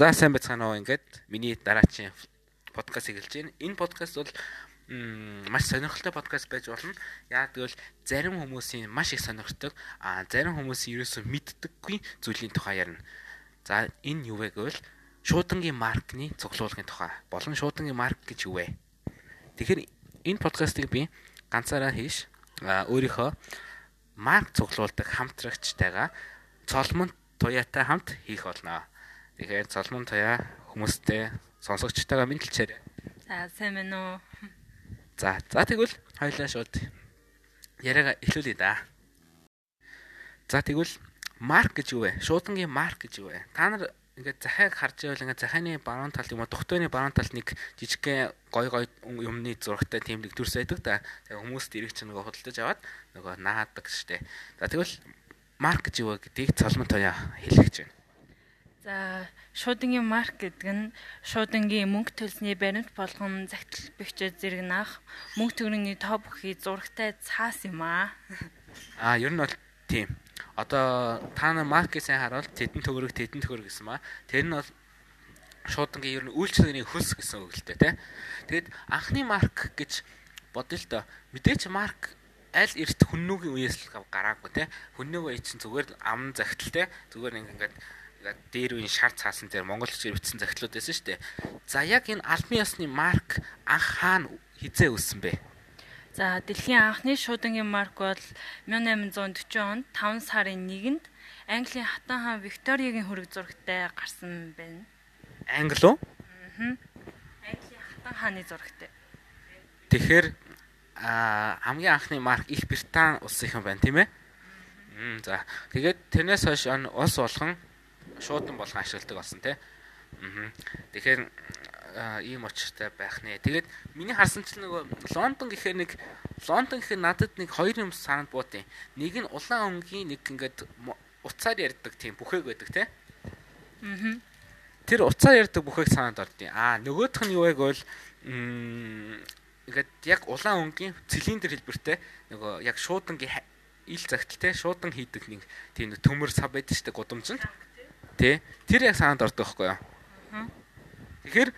За сайн байцгаана уу ингээд миний дараачийн подкаст эхэлж байна. Энэ подкаст бол маш сонирхолтой подкаст байж болно. Яг тэгвэл зарим хүмүүсийн маш их сонирхдаг, а зарим хүмүүс ерөөсөө мэддэггүй зүйлийн тухай ярина. За энэ юу вэ гэвэл шуудангийн маркны цуглуулгын тухай. Болон шуудангийн марк гэж юу вэ? Тэгэхээр энэ подкастыг би ганцаараа хийш өөрийнхөө марк цуглуулдаг хамтрагчтайгаа Цолмон Туяатай хамт хийх болно. Тэгэхээр Соломон Тоя хүмүүстэй сонсогчтойгоо мэдлэлчээр. За сайн байна уу? За за тэгвэл хоёлаа шууд яриага эхлүүлье да. За тэгвэл марк гэж юу вэ? Шуудангийн марк гэж юу вэ? Та нар ингээд захайг харж байвал ингээд захааны баруун талд юм уу дугтойны баруун талд нэг жижигхэн гой гой юмны зурагтай тийм нэг дүрс байдаг да. Тэгээ хүмүүс дэрэг чинь нөгөө худалдаж аваад нөгөө наадаг штэ. За тэгвэл марк гэж юу вэ гэдгийг цалман тоя хэлэх гэж байна. За шуудангийн марк гэдэг нь шуудангийн мөнгө төлсний баримт болгон загтал бэхжээ зэрэг наах мөнгө төгрөгийн тоо бүхий зурагтай цаас юм аа. А ер нь бол тийм. Одоо та нар маркийг сайн харуул тедэн төгрөг тедэн төгрөг гэсэн маа. Тэр нь бол шуудангийн ер нь үйлчлэгний хөлс гэсэн үг л дээ, тэ. Тэгэд анхны марк гэж бодъё л доо. Мэдээч марк аль эрт хүннүүгийн үеэс л гараагүй, тэ. Хүннүүгөө чинь зүгээр ам загтал, тэ. Зүгээр ингээд дээр үеийн шар цаасан дээр монголчууд бичсэн захидлууд байсан шүү дээ. За яг энэ албан ёсны марк анх хаана хизээ үүссэн бэ? За дэлхийн анхны шуудангийн марк бол 1840 онд 5 сарын 1-нд Английн хатан хаан Викториагийн хөрөг зурагтай гарсан байна. Англи уу? Аа. Английн хатан хааны зурагтай. Тэгэхээр хамгийн анхны марк Их Британи улсын байна тийм ээ? За тэгээд тэрнээс хойш улс болгон шуудан болгон ашигладаг болсон тий. Аа. Тэгэхээр ийм очиртай байх нэ. Тэгээд миний харсанчлал нөгөө Лондон гэхээр нэг Лондон гэхээр надад нэг хоёр юм санаад буудیں۔ Нэг нь улаан өнгийн нэг ингээд уцаар ярддаг тийм бүхэг байдаг тий. Аа. Тэр уцаар ярддаг бүхэг санаад ордیں۔ Аа нөгөөх нь юу яг бол ингээд яг улаан өнгийн цилиндр хэлбэртэй нөгөө яг шуудангийн ил загталтэй шуудан хийдэг нэг тийм төмөр сав байдаг штэ гудамжинд. Аа Тэ. Тэр яг санаанд ордог байхгүй юу? Тэгэхээр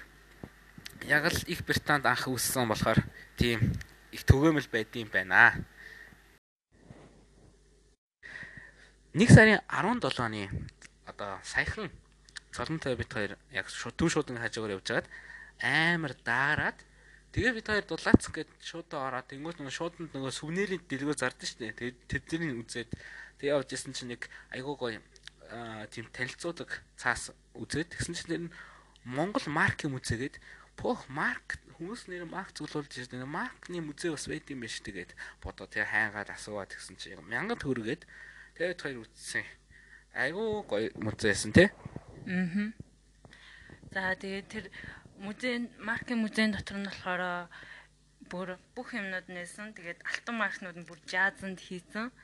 яг л их Британд анх үүссэн болохоор тийм их төгөөмөл байдсан байна. 1 сарын 17 оны одоо саяхан Солонтой бид хоёр яг төв шуудан хажуугаар явж байгаад амар даарад тэгээ бид хоёр дулаац гээд шуудаа ороод тэнгуут нөгөө шууданд нөгөө сүвнэрийн дэлгөө зардаг шүү дээ. Тэгээд тэдний үзээд тэг явж исэн чинь нэг айгуу гоё тийм танилцуулга цаас үзээд тэгсэн чинь тэр Монгол марк юм үзээгээд пөх марк хүмүүс нэр марк зөвлүүлж ирсэн маркны музей бас байд юм биш тэгээд бодоо тэр хайгаад асууад тэгсэн чинь мянган төгрөгээд тэгээд хоёр үтсэн айгуу гоё музейсэн тий Аа. За тэгээд тэр музей маркын музейн дотор нь болохоор бүр бүх юмнууд нээсэн. Тэгээд алтан маркнууд нь бүр жазанд хийсэн.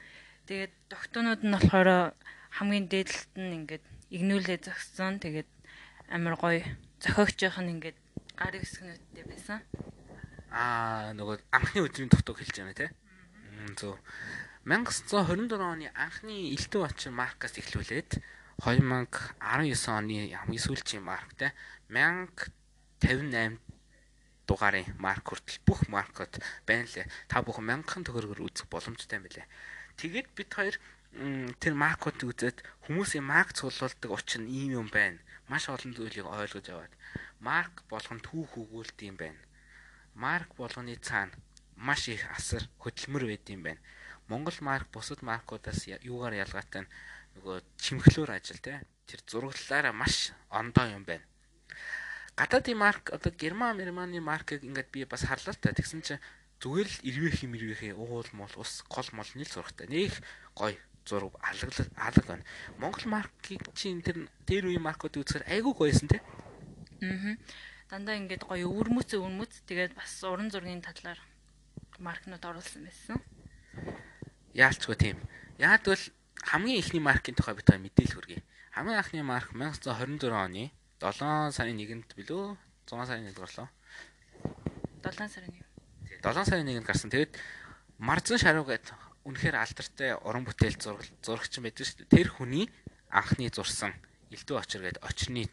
Тэгээд докторнууд нь болохоор хамгийн дээдлэлт нь ингээд игнүүлээ зогссон. Тэгээд амар гоё зохиогчийнх нь ингээд гар хэсгнүүдтэй байсан. Аа нөгөө анхны өдрийн тогтоог хэлж байна те. Зөв. 1924 оны анхны Элдв очин маркаас эхлүүлээд 2019 оны хамгийн сүүлчийн марк те 1058 дугаарын марк хүртэл бүх маркууд байна лээ. Та бүхэн мянган төгрөгөөр үзэх боломжтой юм билээ. Тэгээд бид хоёр тэр маркууд үзээд хүмүүсийн марк цуглуулдаг учир нь ийм юм байна. Маш олон зүйлийг ойлгож аваад марк болгон түүх өгүүлт юм байна. Марк болгоны цаана маш их асар хөдөлмөр байд юм байна. Монгол марк бусад маркуудаас юугаар ялгаатай нь нөгөө чимхлүүр ажил те тэр зураглалаараа маш ондоо юм байна. Гадаадын марк одоо герман германы маркийг ингээд би бас харлаа та тэгсэн чинь зүгээр л ирвэх юм ирвэхээ уул мол ус гол молны л зурагтай. Нэг гоё зураг алга алга байна. Монгол маркийг чинь тэр дээр үеийн маркуудыг үзэхээр айгүй гоёсэн те. Аа. Дандаа ингээд гоё өвөрмөц өвөрмөц тэгээд бас уран зургийн талаар маркнууд оруулсан байсан. Яалчгүй тийм. Яг бол хамгийн ихний маркийн тухай бид та мэдээлэл хүргэе. Хамгийн анхны марк 1924 оны 7 сарын 1-нд билүү? 6 сарын 1-нд гарлоо. 7 сарын 1. 7 сарын 1-нд гарсан. Тэгээд Марзан шаруу гэдэг үнэхээр алдартай уран бүтээл зурагч байдаг шүү дээ. Тэр хүний анхны зурсан Элдв очир гэдэг очирны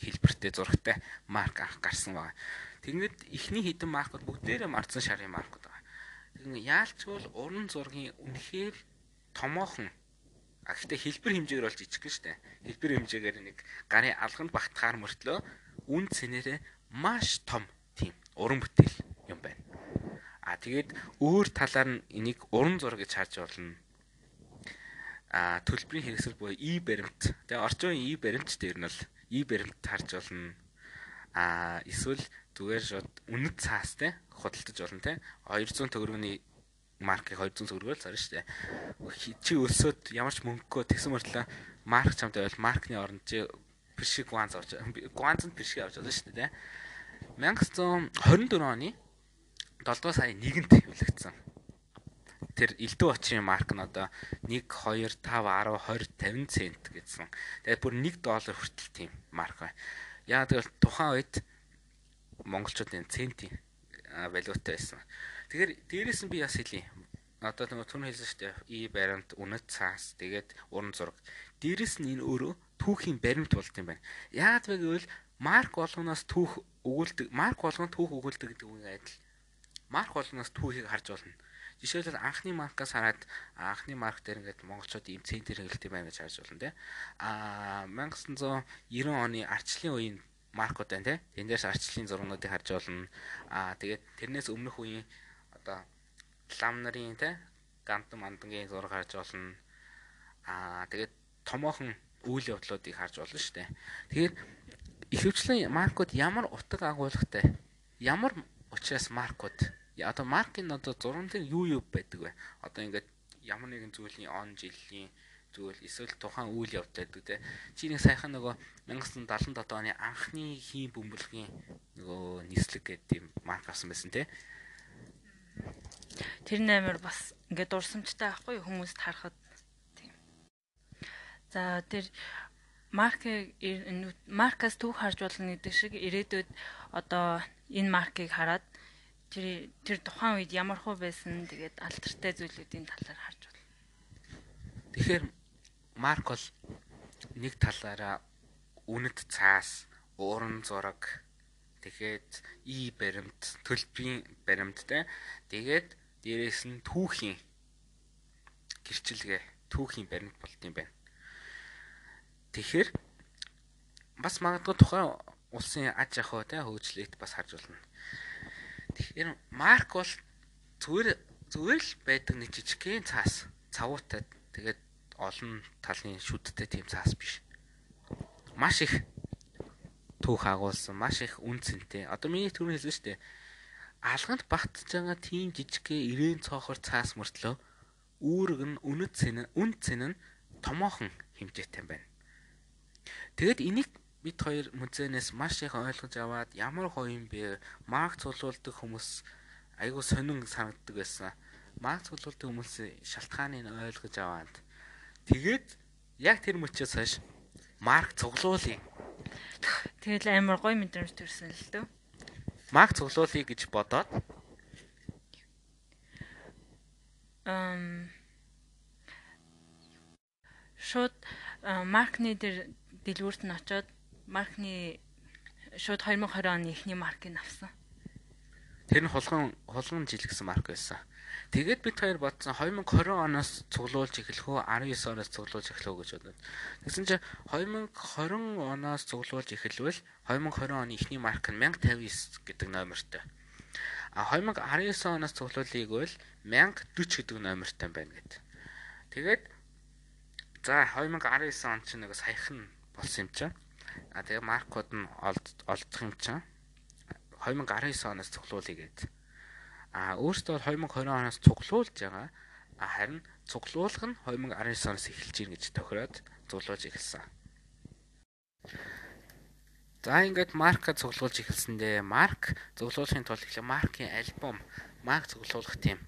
хэлбэртэй зурагтай марк анх гарсан байна. Тэгэнгүүт эхний хідэн маркууд бүгдээрээ марцсан шарын маркууд байна. Тэгвэл яалчгүй уран зургийн үнэхээр томоохон А гэхдээ хэлбэр хэмжээгээр бол жижиг шүү дээ. Хэлбэр хэмжээгээр нэг гарын алганд багтахаар мөртлөө үн цэнээрээ маш том тийм уран бүтээл тэгээд өөр талаар нь энийг уран зураг гэж харж болно. А төлбөрийн хэрэгсэл буюу и баримт. Тэгээ орчин үеийн и баримт дээр нь бол и баримт харж болно. А эсвэл зүгээр шууд үнэт цаастай худалдаж болно те 200 төгрөгийн маркийг 200 төгрөгөөр зарна дээ. Чи өсөөд ямар ч мөнгөгүй тэгсэн мөртлөө марк чамд байвал маркны оронд чи бишиг гуанз авч гуанзанд бишиг авч байгаа шүү дээ. 1924 оны 7 дугаар сарын 1-нд хэвлэгдсэн. Тэр элдв очийн марк нь одоо 1 2 5 10 20 50 цент гэсэн. Тэгээд бүр 1 доллар хүртэл тийм марк байна. Яа тэгэл тухайн үед монголчуудын центийн валютай байсан. Тэгэхээр дээрээс нь би бас хэлье. Одоо нөгөө түн хэлсэн шүү дээ. И баримт, үнэт цаас, тэгээд уран зураг. Дээрээс нь энэ өөрөө түүхийн баримт болт юм байна. Яагаад вэ гэвэл марк болгоноос түүх өгүүлдэг, марк болгоно түүх өгүүлдэг гэдэг үгийн адил. Марк болгоноос түүхийг харж болно. Жишээлбэл анхны маркаас хараад анхны марк дээр ингээд монголчууд ийм центр хэрэглэдэг байна гэж харж болно те. Аа 1990 оны арчлын үеийн маркууд байна те. Тэн дээрс арчлын зургуудыг харж болно. Аа тэгээд тэрнээс өмнөх үеийн одоо лам нарын те гантан мандангийн зураг харж болно. Аа тэгээд томоохон үйл явдлуудыг харж болно шүү дээ. Тэгэхээр ихэвчлэн маркууд ямар утга агуулгатай ямар учраас маркууд одоо маркийн одоо дээр юу юу байдаг вэ? Одоо ингээд ямар нэгэн зүйлийн он жилийн зүйл эсвэл тухайн үйл явдал гэдэг те. Чи нэг сайхан нөгөө 1977 оны анхны хийм бөмбөлгийн нөгөө нислэг гэдэг юм марк авсан байсан те. Тэр нээр бас ингээд дурсамжтай байхгүй хүмүүст харахад тийм. За тэр маркийг маркаас түүх харж болно гэдэг шиг ирээдүйд одоо энэ маркийг хараад тэр тэр тухайн үед ямар хөө байсан тэгээд алтартай зүйлүүдийн талаар харж болно. Тэгэхээр марк бол нэг талаараа үнэт цаас, ууран зураг тэгээд и баримт, төлбөрийн баримттай тэгээд Дээрээс нь түүхийн гэрчилгээ, түүхийн баримт болт юм байна. Тэгэхээр бас магадгүй тухайн улсын аж ахуй те хөгжлөлт бас харж болно. Тэгэхээр марк бол зүгээр зүгээр л байдаг нэг жижигхэн цаас, цавуутай тэгээд олон талын шүдтэй тийм цаас биш. Маш их түүх агуулсан, маш их үн цэнтэй. Одоо миний түрүүн хэлсэн шүү дээ алганд багтж байгаа тийм жижигхэн ирээн цоохор цаас мөртлөө үүрэг нь үнэт цэн үн цэн нь томоохон хэмжээтэй байна. Тэгэд энийг бид хоёр музейнээс маш их ойлгож аваад ямар гоё юм бэ? Марк цуглуулдаг хүмүүс айгүй сонин санагддаг байсан. Марк цуглуулдаг хүмүүсийн шалтгааныг ойлгож аваад тэгээд яг тэр мөчөөс хойш марк цуглуулъя. Тэгэл амар гоё мэдрэмж төрсөн л дөө маг цуглуулъя гэж бодоод эм шууд маркны дээр дэлгүүрт нь очоод маркны шууд 2020 оны эхний маркийг авсан. Тэр нь хулган хулган жил гэсэн марк байсан. Тэгээд бид хоёр бодсон 2020 оноос цуглуулж эхлэх үү 19 оноос цуглуулж эхлэх үү гэж бодоод. Тэгсэн чинь 2020 оноос цуглуулж эхэлвэл 2020 оны эхний марк нь 1059 гэдэг номертой. А 2019 оноос цуглуулъя гэвэл 1040 гэдэг номертой байна гэдэг. Тэгээд за 2019 он чинь нэг саяхан болсон юм чинь. А тэгээ маркууд нь олдох юм чинь 2019 оноос цуглуулъя гэдэг. А өөртөө 2020 оноос цуглуулж байгаа. А харин цуглуулах нь 2019 оноос эхэлж ийн гэж тохироод цуглуулж эхэлсэн. За ингээд марка цуглуулж эхэлсэндээ марк цуглуулахын тулд ихлэ маркийн альбом, марк цуглуулах тийм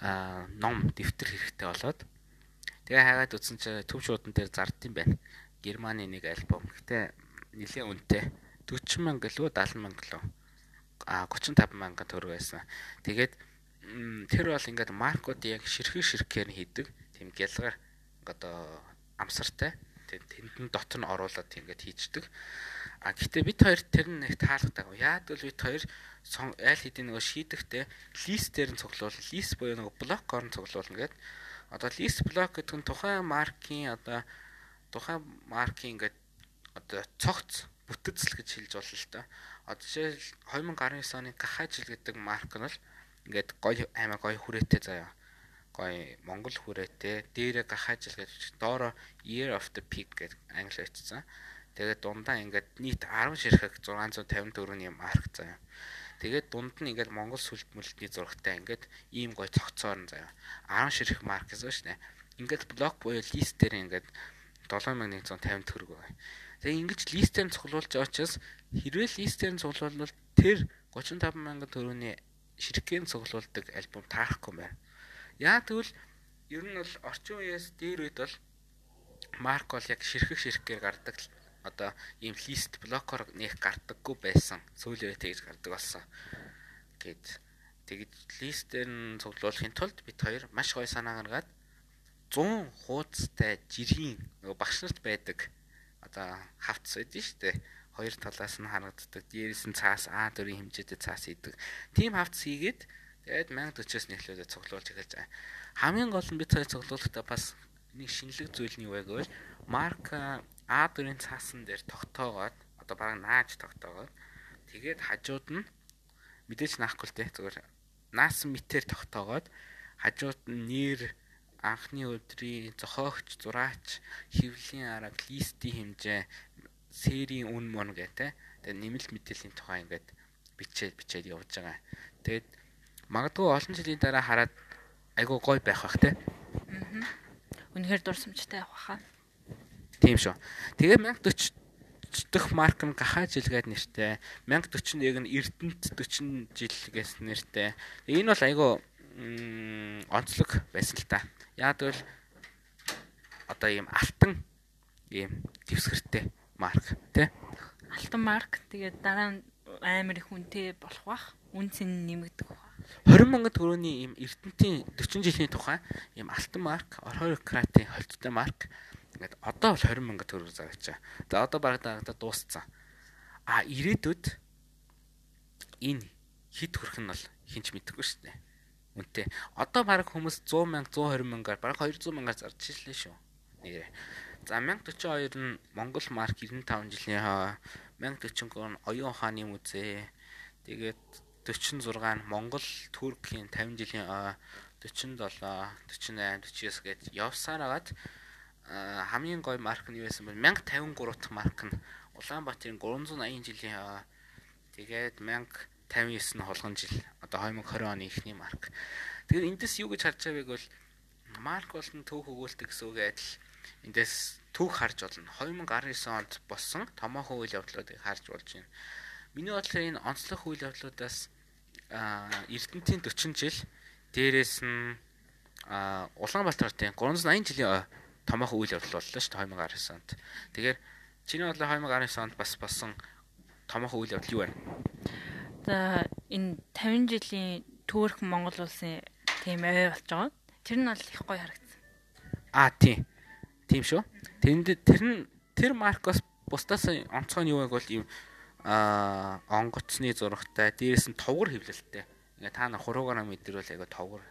а ном дэвтэр хэрэгтэй болоод тэгээ хагаад үзсэн чинь төв шуудан дээр зардсан байна. Германы нэг альбом. Гэтэ нэлээд үнэтэй 40 мянга лөө 70 мянга лөө а 35 мянган төгрөг байсан. Тэгээд тэр бол ингээд маркууд яг ширхэг ширхээр хийдэг тийм гялгаар одоо амсартай. тэнд нь дотор нь оруулаад ингээд хийждэг. А гэтээ бид хоёр тэр нь нэг таалагдаагүй. Яг л бид хоёр аль хэдийн нөгөө шийдэхдээ лист дээр нь цуглуул, лист буюу нөгөө блокоор нь цуглуулна гэдэг. Одоо лист блок гэдэг нь тухайн маркийн одоо тухайн маркийн ингээд одоо цогц бүтэцэл гэж хэлж болно л да. Одоо жишээл 2019 оны Гахажил гэдэг марк нь бол ингээд гоё аймаа гоё хүрээтэй заяа гоё Монгол хүрээтэй дээрээ гахаажил гэж доороо Year of the Pig гэж англи бичсэн. Тэгээд дундаа ингээд нийт 10 ширхэг 654-ний марк заяа. Тэгээд дунд нь ингээд Монгол сүлд мүлдний зурагтай ингээд ийм гоё цогцоор нь заяа. 10 ширхэг марк гэсэн шүү дээ. Ингээд блок буюу лист дээр ингээд 7150 төгрөг байна. Тэгээ ингэж листээр цуглуулж учраас хэрвээ листээр цуглуулвал тэр 35 мянган төгрөгийн ширхгэн цуглуулдаг альбом таарахгүй байна. Яа тэгвэл ер нь бол орчин үеэс дээр үед бол марк бол яг ширхэг ширхгээр гардаг одоо ийм лист блокоор нэх гардаггүй байсан. Үед тэгж гардаг болсон. Гэт тэгж листээр нь цуглуулахын тулд бид хоёр маш гоё санаа гаргаад 100 хуудастай жирийн багш нарт байдаг одоо хавц байдэн штэ хоёр талаас нь харагддаг. Дээрээс нь цаас А4 хэмжээтэй цаас идэг. Тим хавц хийгээд Тэгээд 1040-оос нэхлүүлээд цуглуулж эхэлж байгаа. Хамгийн гол нь бид цай цуглуулахдаа бас нэг шинэлэг зүйл нь юу вэ гэвэл марк А4-ийн цаасан дээр тогтоогоод одоо бараг нааж тогтоогоод тэгээд хажууд нь мэдээж наахгүй л те зүгээр наасан мэтэр тогтоогоод хажууд нь нэр анхны өдрийн зохиогч зураач хевлийн арга листийн хэмжээ серийн үн мөн гэдэг тэгээд нэмэлт мэдээллийн тухай ингээд бичээд бичээд явж байгаа. Тэгээд магадгүй олон жилийн дараа хараад айгуу гоё байх бах те. Аа. Үнэхээр дурсамжтай явах хаа. Тийм шүү. Тэгээ 1040 дэх марк нь гахаа жилгээд нэртэй 1041 нь Эрдэнэт 40 жилгээс нэртэй. Энэ бол айгүй онцлог байсан л та. Яг бол одоо ийм алтан ийм дэвсгэртэй марк тий. Алтан марк тэгээд дараа нь амар их үнэтэй болох бах. Үнц нь нэмэгдэх бах. 20 мянган төгрөгийн ийм Эрдэнтийн 40 жилийн тухай ийм алтан марк, орхойр кратын холцтой марк ингээд одоо бол 20 мянган төгрөг зарагчаа. За одоо бараг даа дууссан. А ирээдүйд энэ хит хүрэх нь бол хинч мэдэхгүй шүү дээ үнэтэй. Одоо баг хүмүүс 100 мянга 120 мянгаар баг 200 мянгаар зарж ирлээ шүү. Нэрээ. За 1042 нь Монгол марк 95 жилийн хаа 1043 нь Оюун хааны музей. Тэгээд 46 нь Монгол Туркийн 50 жилийн 47 48 49 гээд явсаар агаад хамгийн гоё марк нь юу байсан бэ? 1053 дахь марк нь Улаанбаатарын 380 жилийн тэгээд 1000 59 холгон жил одоо 2020 оны эхний марк. Тэгэхээр эндээс юу гэж харж байгааг бол марк болон түүх өгүүлэлт гэсэн үг адил эндээс түүх харж болно. 2019 онд болсон томоохон үйл явдлуудыг харж болж байна. Миний бодлоор энэ онцлог үйл явдлуудаас Эрдэнтийн 40 жил дээрэс нь Улаанбаатарын 380 жилийн томоохон үйл явдал боллоо шүү дээ 2019 онд. Тэгэхээр чиний бодлоо 2019 онд бас болсон томоохон үйл явдал юу байна? Энэ 50 жилийн Төөрх Монгол улсын тийм ой болж байгаа. Тэр нь бол их гоё харагдсан. Аа тийм. Тийм шүү. Тэнд тэр нь тэр маркос бусдаас онцгой нь юу вэ гэвэл ийм а онгоцны зурагтай дээрэс нь товгор хөвлөлттэй. Ингээ та нар хуруугаараа мэдэрвэл айгаа товгор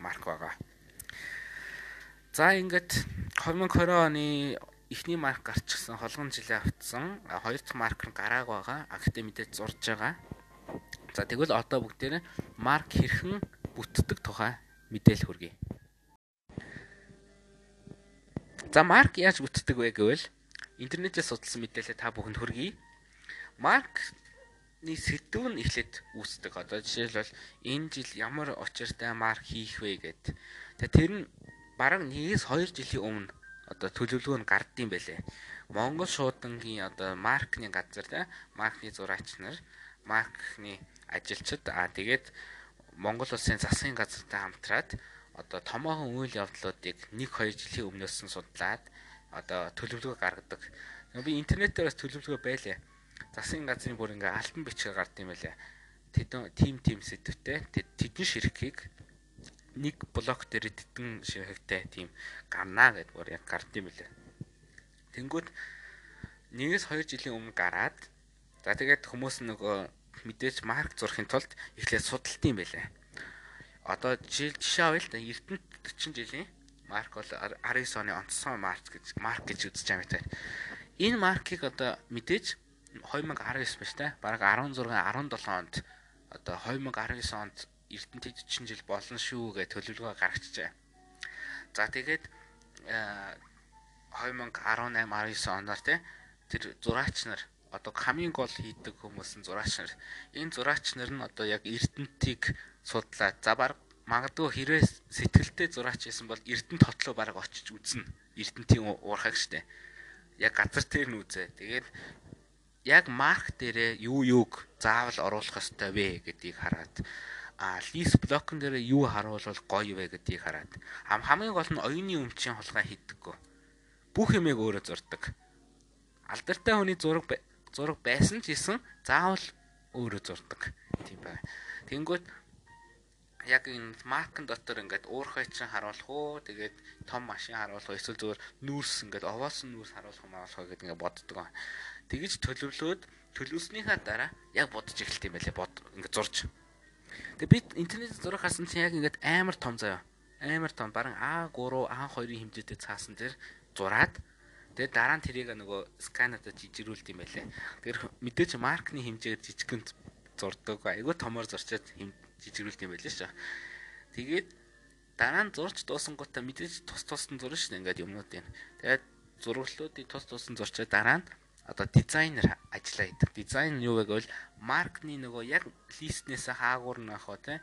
марк байгаа. За ингээд 2020 оны эхний марк гарчихсан холгон жилээ автсан. Хоёр дахь марк нь гарааг байгаа. А гэтээ мэдээж зурж байгаа. За тэгвэл одоо бүгдээрээ марк хэрхэн бүтдэг тухай мэдээлэл хүргэе. За марк яаж бүтдэг вэ гэвэл интернетээс судалсан мэдээлэл та бүхэнд хүргэе. Маркны сэдв нь эхлээд үүсдэг. Одоо жишээлбэл энэ жил ямар учиртай марк хийх вэ гэд. Тэгээ тэр нь бараг 1-2 жилийн өмнө одоо төлөвлөгөө нь гардыг байлээ. Монгол шуудангийн одоо маркны газар те маркны зураач нар маркны ажилчид аа тэгээд Монгол улсын засгийн газартай хамтраад одоо томоохон үйл явдлуудыг 1-2 жилийн өмнөөс нь судлаад одоо төлөвлөгөө гаргадаг. Би интернетээр бас төлөвлөгөө байлаа засгийн газрын бүр ингээ альбан бичгээр гард юм байлаа. Тэдэн тим тим сэдвтэй тэдэн ширхгийг нэг блок дээр тэдэн ширхэгтэй тийм гарнаа гэд бүр яг гард юм байлаа. Тэнгүүд нэгээс 2 жилийн өмнө гараад за тэгээд хүмүүс нөгөө мэдээж марк зурхын тулд эхлээд судалт юм байлаа. Одоо жишээ жишээ авъя л да Эрдэнэт 40 жилийн марк бол 19 оны онцсон марк гэж марк гэж үзэж байгаа мэт. Энэ маркийг одоо мэдээж 2019 биш та бараг 16 17 онд одоо 2019 онд Эрдэнэт 40 жил болно шүү гэж төлөвлөгөө гаргачихжээ. За тэгээд 2018 19 оноор те тэр зураач нар одоо хамгийн гол хийдэг хүмүүс нь зураач нар. Энэ зураач нар нь одоо яг Эрдэнтийг судлаад за баг магадгүй хэрвээ сэтгэлтэй зураач байсан бол Эрдэнэт хотлоо баг очиж үзнэ. Эрдэнтийн уурхаг штэ. Яг газар дээр нь үзээ. Тэгээд яг марк дээрээ юу юуг заавал оруулах ёстой вэ гэдгийг хараад а лист блокн дээр юу харуулвал гоё вэ гэдгийг хараад хамгийн гол нь оюуны өмчийн холгоо хийдэггүй. Бүх юмыг өөрөө зурдаг. Алдартай хүний зураг зураг байсан ч гэсэн заавал өөрөө зурдаг. Тийм байна. Тэнгүүт яг энэ маркн дотор ингээд уурхай чинь харуулах уу тэгээд том машин харуулах уу эсвэл зүгээр нүүрс ингээд овоосон нүүрс харуулах юм аалах гэдэг ингээд боддог. Тэгэж төлөвлөөд төлөвснийхаа дараа яг бодож эхэлт юм байлээ. Бод ингээд зурж. Тэгээд би интернет зураг харсан чинь яг ингээд амар том заяа. Амар том баран А3, А2-ын хэмжээтэй цаасан дээр зураад Тэгээд дараа нь тэрийг нөгөө сканерд жижигрүүлд юм байлээ. Тэгэхээр мэдээч маркны хэмжээгээр жижигхэн зурдаг. Айгүй томоор зурчаад жижигрүүлд юм байлээ шүү. Тэгээд дараа нь зурч дуусангуудаа мэдээж тус тусдан зурна шүү ингээд юмнуудыг. Тэгээд зурглуудыг тус тусдан зурчаад дараа нь одоо дизайнер ажиллаа гэдэг. Дизайн юу вэ гэвэл маркны нөгөө яг листнээс хаагуур нь авах тий.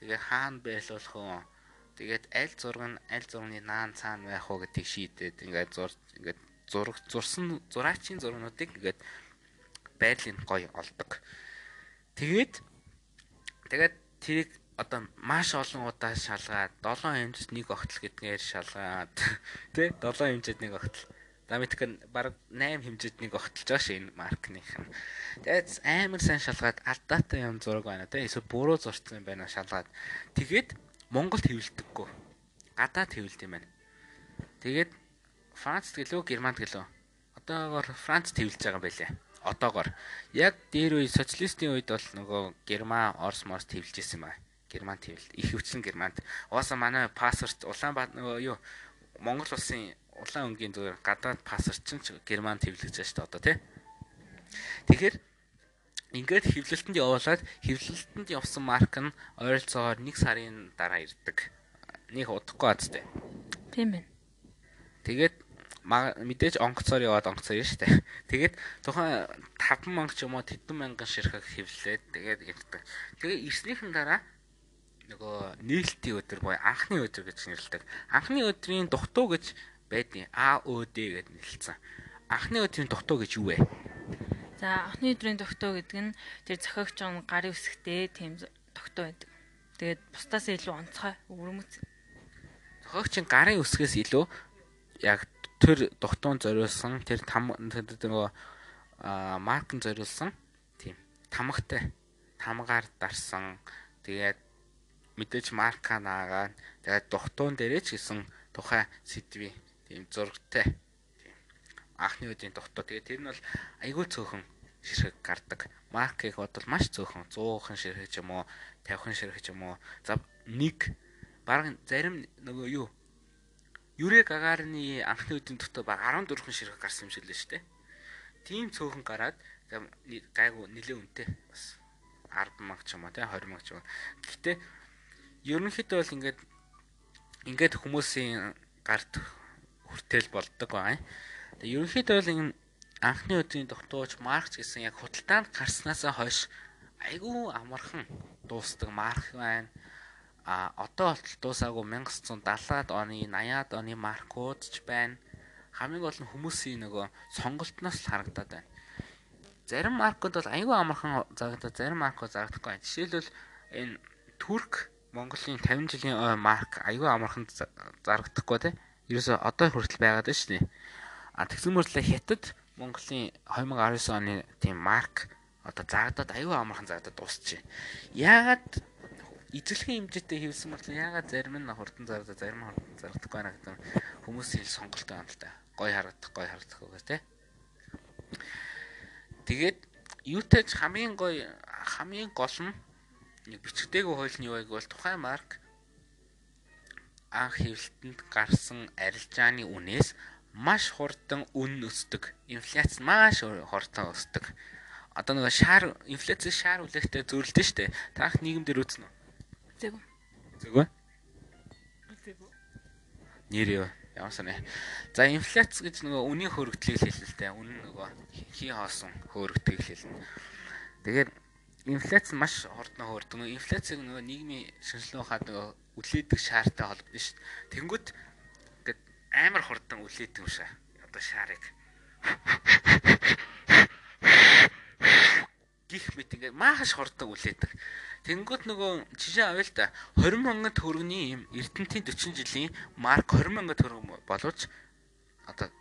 Тэгээ хаана байлуулах вэ? Тэгээд аль зураг нь аль зургийн наан цаана байх уу гэдгийг шийдээд ингээд зур ингээд зураг зурсан зураачийн зургнуудыг ингээд байрлын гоё олдог. Тэгээд тэгээд тэрийг одоо маш олон удаа шалгаад 7 хэмжээс нэг огтл гэдгээр шалгаад тий 7 хэмжээд нэг огтл Дамитк нь баг 8 хэмжээд нэг огтлж байгаа шин маркных нь. Тэгээд амар сайн шалгаад алдаатай юм зураг байна тий эсвэл буруу зурцсан юм байна шалгаад. Тэгээд Монголд хэвлдэггүй. Гадаад хэвлд юм байна. Тэгээд Францд гэлөө Германд гэлөө. Одоогоор Францд хэвлж байгаа юм байлээ. Одоогоор. Яг дээр үе социалистын үед бол нөгөө Герман, Орос, Морс хэвлж исэн байна. Германд хэвлэл. Их хвчлэн Германд. Ууса манай пассворт Улаанбаатар нөгөө юу Монгол улсын улаан өнгийн зүгээр гадаад пассворт чинь Германд хэвлэж байгаа шүү дээ одоо тий. Тэгэхээр Ингээд хэвлэлтэнд явуулаад хэвлэлтэнд явсан марк нь ойролцоогоор 1 сарын дараа ирдэг. Нэг удахгүй азтай. Тийм байна. Тэгээд мэдээж онгоцоор яваад онгоцоор шүү дээ. Тэгээд тухайн 5 мянга ч юм уу 10 мянган ширхэг хэвлээд тэгээд ирдэг. Тэгээ ирснийхэн дараа нөгөө нийлтийн өдөр буюу анхны өдөр гэж нэрлэдэг. Анхны өдрийн дугтуу гэж байдیں۔ АОД гэж нэрлэлсэн. Анхны өдрийн дугтуу гэж юу вэ? За анхны өдрийн тогтоо гэдэг нь тэр зохиогч он гарын үсгтэй тийм тогтоо байдаг. Тэгээд бусдаас илүү онцгой өвөрмөц. Зохиогчийн гарын үсгээс илүү яг тэр тогтоон зориулсан тэр там нөгөө маркн зориулсан тийм тамгатай тамгаар дарсан тэгээд мэдээж марка наагаад тэгээд дугтуун дээрээ ч гэсэн тухай сэдвийн тийм зургтай анхны үеийн тогтоо. Тэгээд тэр нь бол айгүй цөөхөн ширхэг гардаг. Маркийг бодвол маш цөөхөн 100хан ширхэг ч юм уу, 50хан ширхэг ч юм уу. За нэг бараг зарим нөгөө юу Юрэ Гагарины анхны үеийн тогтоо баг 14хан ширхэг гарсан юм шиг л шүү дээ. Тийм цөөхөн гараад гайгүй нилээ үнэтэй бас 10 мянга ч юм уу те 20 мянга ч юм. Гэхдээ ерөнхийдөө бол ингээд ингээд хүмүүсийн гарт хүртэл болдог баа. Тэгээ ерөнхийдөө бол энэ анхны өдрийн тогтооч Маркс гэсэн яг худалдаанд гарснаас хойш айгүй амархан дуустдаг марк байна. А одоо болтол дуусаагүй 1970-аад оны 80-аад оны маркууд ч байна. Хамгийн гол нь хүмүүсийн нөгөө сонголтноос л харагдаад байна. Зарим маркууд бол айгүй амархан зарагдаад зарим маркууд зарагдахгүй байна. Жишээлбэл энэ Турк Монголын 50 жилийн марк айгүй амархан зарагдахгүй те. Ерөөсө одоо хүртэл байгаад байна шүү дээ. А тэгсэн мөртлөө хятад Монголын 2019 оны тийм марк одоо заагдаад аюу амархан заагдаад дуусчихэ. Яагаад эзлэхийн хэмжээтэй хийвсэн бол ягаад зарим нь хурдан зардаа зарим нь хурдан зардахгүй байна гэдэг хүмүүсийн сонголттой байна л да. Гой харагдах, гой харагдах үгүй тий. Тэгээд юутай ч хамгийн гой хамгийн гол нь нэг бичгтэйг хуулийн юу байг бол тухайн марк анх хэвлэлтэнд гарсан арилжааны үнээс маш хурдан үн өсдөг. Инфляц маш хурдан өсдөг. Одоо нэг шаар инфляци шаар үлэхтэй зөрлөлтөө штэ. Таах нийгэмдэр үзнэ үү? Зэвгүй. Зэвгүй. Зэвгүй. Нэр юу? Ямар санаа. За инфляц гэж нөгөө үнийн хөрөгдлийг хэлээ л дээ. Үнэн нөгөө хий хоосон хөрөгдлийг хэлнэ. Тэгээд инфляц маш хурдан хөөрдөг. Инфляцийг нөгөө нийгмийн шинжилгээ хаад нөгөө үлээдэг шаартай холбогдсон шүү дээ. Тэнгүүт амар хурдан үлээдэг юм шиг. Одоо шаарыг гих мэт ингээд маш хурдан үлээдэг. Тэнгүүт нөгөө жишээ авъя л да 20 мянган төгрөгийн юм Эрдэнтийн 40 жилийн марк 20 мянган төгрөг боловч одоо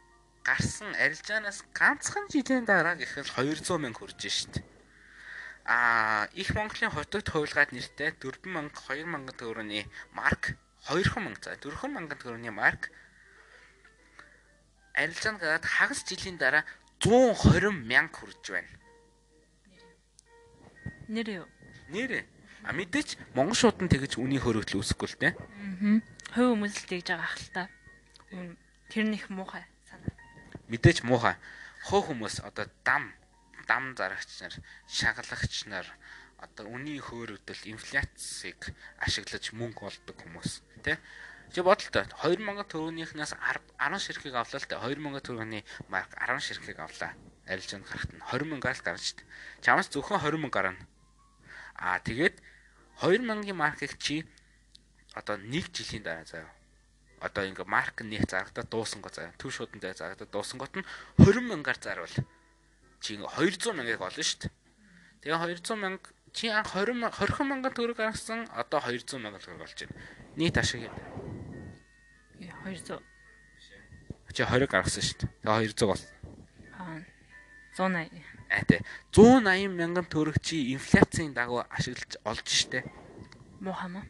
гарсан арилжаанаас ганцхан жилийн дараа гэхэл 200 мянга хүрж шít. А их Монголын хотод хувилгаад нэртэй 4000 2000 төгрөгийн марк 2000 за 4000 төгрөгийн марк арилжаанд гараад хагас жилийн дараа 120 мянга хүрж байна. Нэр юу? Нэрээ. А мэдээч Монгол шуудан тэгэж үний хөрөгдөл үүсэхгүй л дээ. Аа. Хувь хүмүүс л тэгж байгаа хэл та. Тэр нэх муухай санаа. Мэдээч муухай. Хөө хүмүүс одоо дам дам зарагч нар, шагалагч нар одоо үний хөөрөгдөл инфляцийг ашиглаж мөнгө олдог хүмүүс тий Чи бодлоо 2000 төгрөгнийхнээс 10 ширхэг авлаа л дээ 2000 төгрөгийн марк 10 ширхэг авлаа арилжаанд гарахт нь 20000-аас гарна шүү дээ. Чамаас зөвхөн 20000 гарна. Аа тэгээд 2000-ийн маркийг чи одоо 1 жилийн дараа заяа. Одоо ингээ марк нэг зарагдаад дуусангаа заяа. Төв шуудан заяа зарагдаад дуусангот нь 20000-аар зарвал чи 200 мянгаыг олно шүү дээ. Тэгээ 200 мянга чи анх 20 20 мянган төгрөг гаргасан одоо 200 мянган төгрөг болж байна. Нийт ашиг юм. 200. Чи 20 гаргасан шүү дээ. Тэгээ 200 болсон. Аа 180. Аа тий. 180 мянган төгрөг чи инфляцийн дагуу ашиглаж олж штэ. Муухай маа.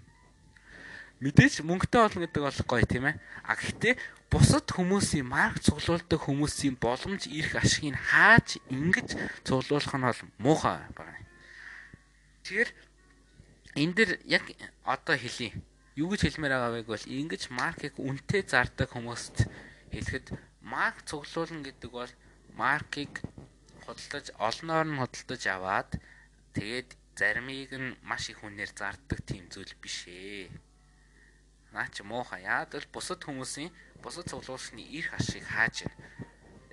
Мэдээж мөнгөтэй болно гэдэг бол гоё тийм ээ. А гэхдээ бусад хүмүүсийн марк цуглуулдаг хүмүүсийн боломж ирэх ашигыг хааж ингэж цуглуулах нь бол муухай байна. Тэгэхээр энэ дэр яг одоо хэлье. Юу гэж хэлмээр байгаа вэ гэвэл ингэж маркийг үнэтэй зардаг хүмүүст хэлэхэд марк цуглуулна гэдэг бол маркийг худалдаж олноор нь худалдаж аваад тэгээд заримыг нь маш их үнээр зардаг тийм зүйл биш ээ наа чи муухай. Яг л бусад хүмүүсийн бусад цуглуулсны эрх ашиг хааж байна.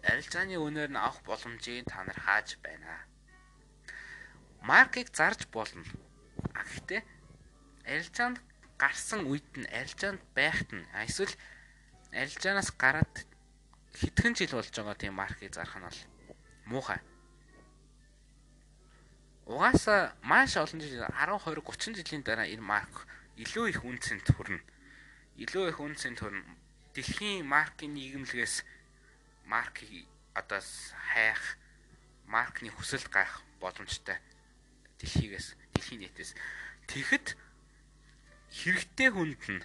Арилжааны үнээр нь авах боломжийг та нар хааж байна. Маркийг зарж болно. Гэхдээ арилжаанд гарсан үед нь арилжаанд байхад нь эсвэл арилжаанаас гараад хэдхэн жил болж байгаа тийм маркийг зарах нь бол муухай. Угаасаа маш олон жил 10 20 30 жилийн дараа энэ марк илүү их үнцэнд хүрнэ. Илүү их үнцийн төрн дэлхийн маркийн нийгэмлэгээс маркийг одоо хайх маркны хүсэлт гарах боломжтой дэлхийгээс дэлхийн нийтээс тэгэхэд хэрэгтэй хүнд нь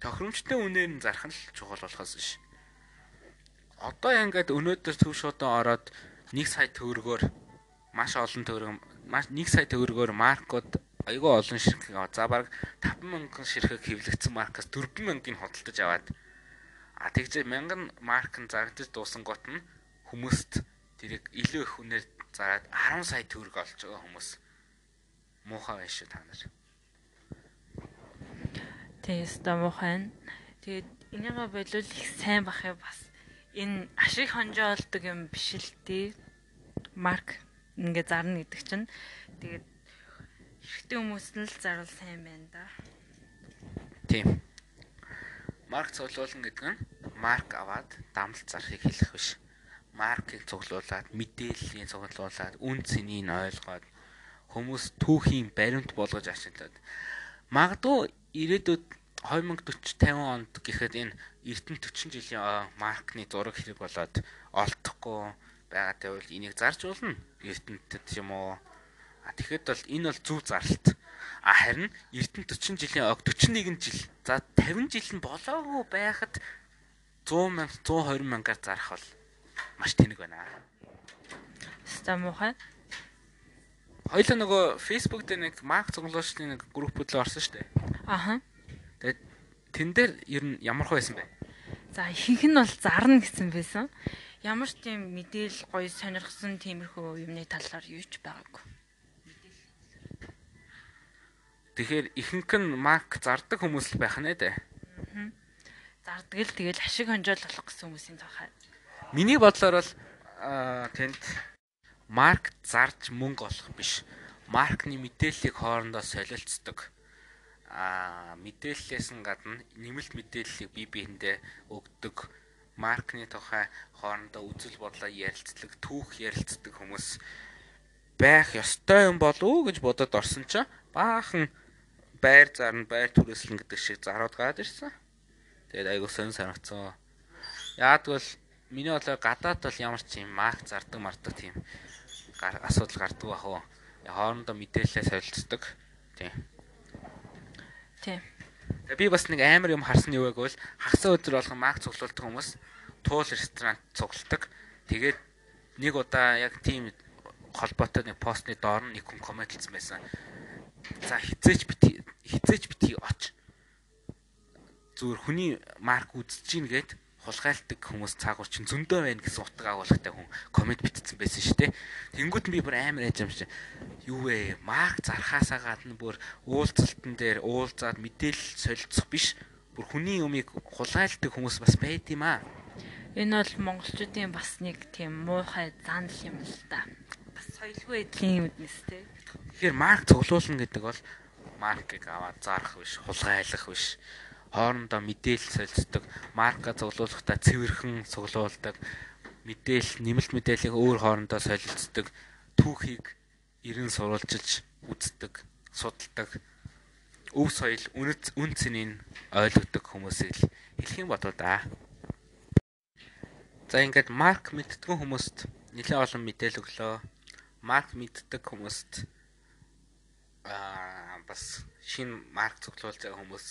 тохиромжтой үнээр нь зарах нь чухал болохоос биш. Одоо ингээд өнөөдөр төв шуудан ороод 1 сая төгрөгөөр маш олон төгрөг маш 1 сая төгрөгөөр маркууд айгүй олон ширхэг аваад за баг 5000 ширхэг хэвлэгдсэн маркаас 4000-ыг худалдаж аваад а тэгж 1000 марк нь зарагдаж дуусан гот нь хүмүүст тэрийг илүү их үнээр зараад 10 сая төгрөг олж байгаа хүмүүс муухай байна шүү та нар. Тэс та муухай. Тэгээд энийгээ болов их сайн бах юм бас энэ ашиг хонжоолдог юм биш л дээ. Марк ингээ зарна гэдэг чинь тэгээд Эрэгтэй хүмүүс нь л зарвал сайн байна да. Тийм. Марк цуглуулна гэдэг нь марк аваад дамлт зарахыг хэлэх биш. Маркийг цуглуулад, мэдээллийн цуглуулад, үн цэнийг ойлгоод хүмүүс түүхийн баримт болгож ашиглаад магадгүй ирээдүйд 2040 50 онд гэхэд энэ эрдэнэ 40 жилийн маркны зураг хэрэг болоод олдохгүй байгаатай бол энийг зарж болно. Эрдэнэтэд юм уу? А тэгэхэд бол энэ бол зөв зарлалт. А харин Эрдэнэ 40 жилийн ог 41 жил. За 50 жил нь болоогүй байхад 100 мянга 120 мянгаар зарах бол маш тэнэг байна. Ста муухай. Хоёлаа нөгөө Facebook дээр нэг марк цуглуулчны нэг группүүд л орсон шүү дээ. Аха. Тэгээд тэн дээр ер нь ямар байсан бэ? За ихэнх нь бол зарна гэсэн байсан. Ямар ч тийм мэдээл гоё сонирхсан тиймэрхүү юмны талаар юу ч байгаагүй. Тэгэхээр ихэнх нь марк зардаг хүмүүс л байх нэ дээ. Зардаг л тэгэл ашиг хонжоол болох гэсэн хүмүүсийн цаахаа. Миний бодлоор бол аа, тэнд марк зарж мөнгө олох биш. Маркны мэдээллийг хоорондоо солилцдог. Аа, мэдээллээс нь гадна нэмэлт мэдээллийг бие биендээ өгдөг. Маркны тухай хоорондоо үзэл бодлоо ярилцдаг, түүх ярилцдаг хүмүүс байх ёстой юм болов уу гэж бодоод орсон чинь баахан байр зарна, байр түрээслэн гэдэг шиг зарууд гараад ирсэн. Тэгээд айгуу сон санагцсан. Яагтвэл миний бодлоор гадаад бол ямар ч юм марк зардаг мардаг тийм асуудал гардаг бах уу. Хоорондоо мэдээлэлээ солилцдог. Тийм. Тийм. Би бас нэг амар юм харсан юу вэ гэвэл хагас өдөр болгон марк цуглуулдаг хүмүүс туул ресторант цугладаг. Тэгээд нэг удаа яг тийм холбоотой нэг постны доор нэг хүн комент хийсэн байсан. За хизээч бити хизээч бити оч. Зүгээр хүний марк үзэж гин гээд хулгайлдаг хүмүүс цаагуур чин зөндөө байна гэсэн утга агуулгатай хүн комент битсэн байсан шүү дээ. Тэнгүүд нь би бүр амар шиг юу вэ? Марк зархаасаа гадна бүр уулзалтан дээр уулзаад мэдээлэл солилцох биш. Бүр хүний юмыг хулгайлдаг хүмүүс бас байд юм аа. Энэ бол монголчуудын бас нэг тийм муухай занал юм л да. Бас соёлгүй эдлийн юмнес те. Тэгэхээр марк цуглуулна гэдэг бол маркийг аваад зарах биш, хулгайлах биш хоорондоо мэдээлэл солилцдог, марка цуглуулгахдаа цэвэрхэн цуглуулдаг, мэдээл нэмэлт мэдээллийг өөр хоорондоо солилцдог, түүхийг эрен сурвалжилж үздэг, судалдаг, өв соёл, үн цэнийг ойлгодог хүмүүсийг л хэлэх юм бодоо да. За ингээд марк мэддэг хүмүүст нэлээд олон мэдээлэл өглөө. Марк мэддэг хүмүүст аа бас шинэ марк цуглуулж байгаа хүмүүс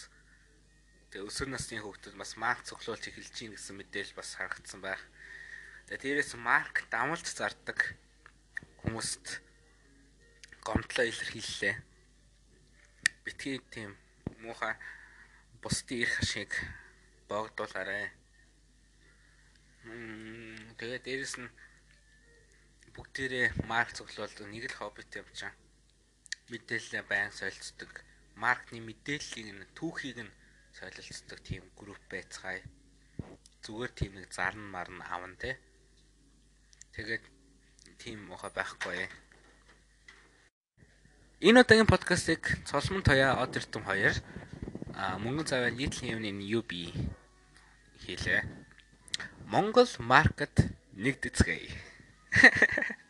Тэгээ өсвөр насны хүүхдүүд бас марк цуглуулж эхэлж гин гэсэн мэдээлэл бас харагдсан байх. Тэгээ дээрээс марк дамалж зардаг хүмүүст гомдлоо илэрхийллээ. Битгий тийм муухай бусдын ирэх ашиг богдуулаарай. Мм тэгээ дээрээс нь бүгдээрээ марк цуглуулдаг нэг л хоббит юм чам. Мэдээлэл байн солилцдог. Маркны мэдээллийг нь түүхийг нь солилцдог тийм групп байцгаая. Зүгээр тийм нэг зарн марн аван те. Тэгээд тийм муха байхгүй. Энэ удаагийн подкастыг Цолмон Тоя од эрдэм хоёр мөнгөн заваа нийтлэн юмны UB хийлээ. Монгол маркет нэгдэцгээе.